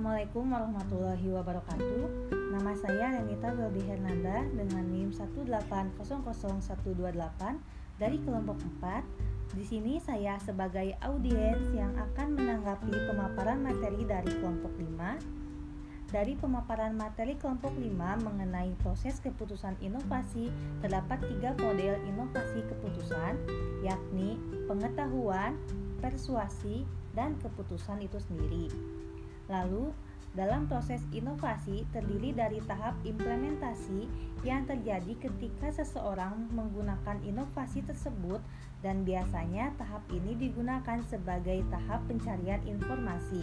warahmatullahi wabarakatuh. Nama saya Renita Welby Hernanda dengan NIM 1800128 dari kelompok 4. Di sini saya sebagai audiens yang akan menanggapi pemaparan materi dari kelompok 5. Dari pemaparan materi kelompok 5 mengenai proses keputusan inovasi, terdapat tiga model inovasi keputusan, yakni pengetahuan, persuasi, dan keputusan itu sendiri. Lalu, dalam proses inovasi terdiri dari tahap implementasi yang terjadi ketika seseorang menggunakan inovasi tersebut dan biasanya tahap ini digunakan sebagai tahap pencarian informasi.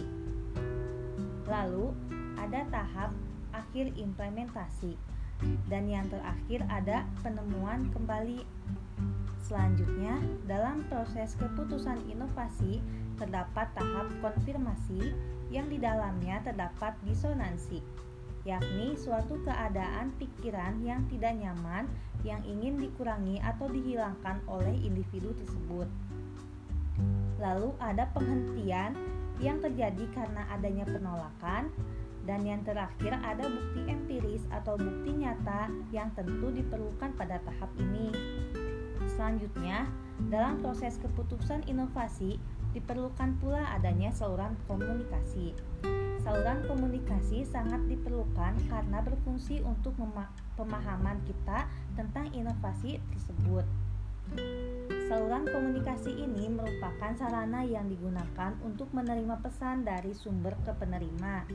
Lalu, ada tahap akhir implementasi dan yang terakhir ada penemuan kembali. Selanjutnya, dalam proses keputusan inovasi terdapat tahap konfirmasi yang di dalamnya terdapat disonansi, yakni suatu keadaan pikiran yang tidak nyaman yang ingin dikurangi atau dihilangkan oleh individu tersebut. Lalu ada penghentian yang terjadi karena adanya penolakan dan yang terakhir ada bukti empiris atau bukti nyata yang tentu diperlukan pada tahap ini. Selanjutnya, dalam proses keputusan inovasi Diperlukan pula adanya saluran komunikasi. Saluran komunikasi sangat diperlukan karena berfungsi untuk pemahaman kita tentang inovasi tersebut. Saluran komunikasi ini merupakan sarana yang digunakan untuk menerima pesan dari sumber ke penerima.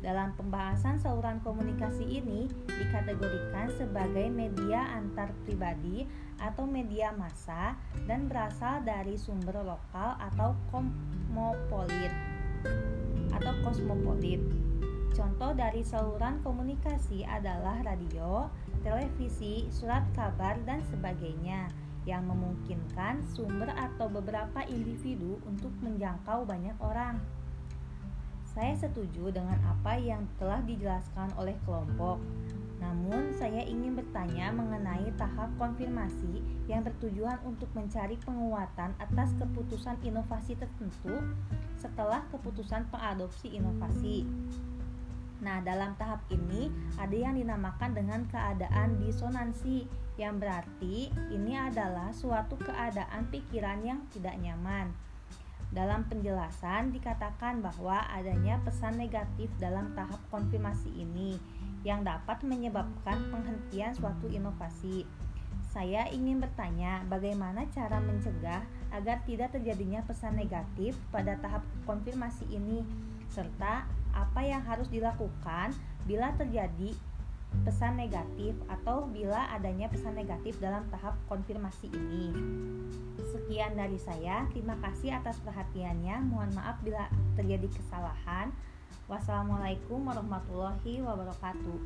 Dalam pembahasan saluran komunikasi ini dikategorikan sebagai media antar pribadi atau media massa dan berasal dari sumber lokal atau kosmopolit atau kosmopolit. Contoh dari saluran komunikasi adalah radio, televisi, surat kabar, dan sebagainya yang memungkinkan sumber atau beberapa individu untuk menjangkau banyak orang. Saya setuju dengan apa yang telah dijelaskan oleh kelompok. Namun, saya ingin bertanya mengenai tahap konfirmasi yang bertujuan untuk mencari penguatan atas keputusan inovasi tertentu setelah keputusan pengadopsi inovasi. Nah, dalam tahap ini ada yang dinamakan dengan keadaan disonansi, yang berarti ini adalah suatu keadaan pikiran yang tidak nyaman. Dalam penjelasan dikatakan bahwa adanya pesan negatif dalam tahap konfirmasi ini yang dapat menyebabkan penghentian suatu inovasi. Saya ingin bertanya, bagaimana cara mencegah agar tidak terjadinya pesan negatif pada tahap konfirmasi ini, serta apa yang harus dilakukan bila terjadi pesan negatif atau bila adanya pesan negatif dalam tahap konfirmasi ini. Sekian dari saya. Terima kasih atas perhatiannya. Mohon maaf bila terjadi kesalahan. Wassalamualaikum warahmatullahi wabarakatuh.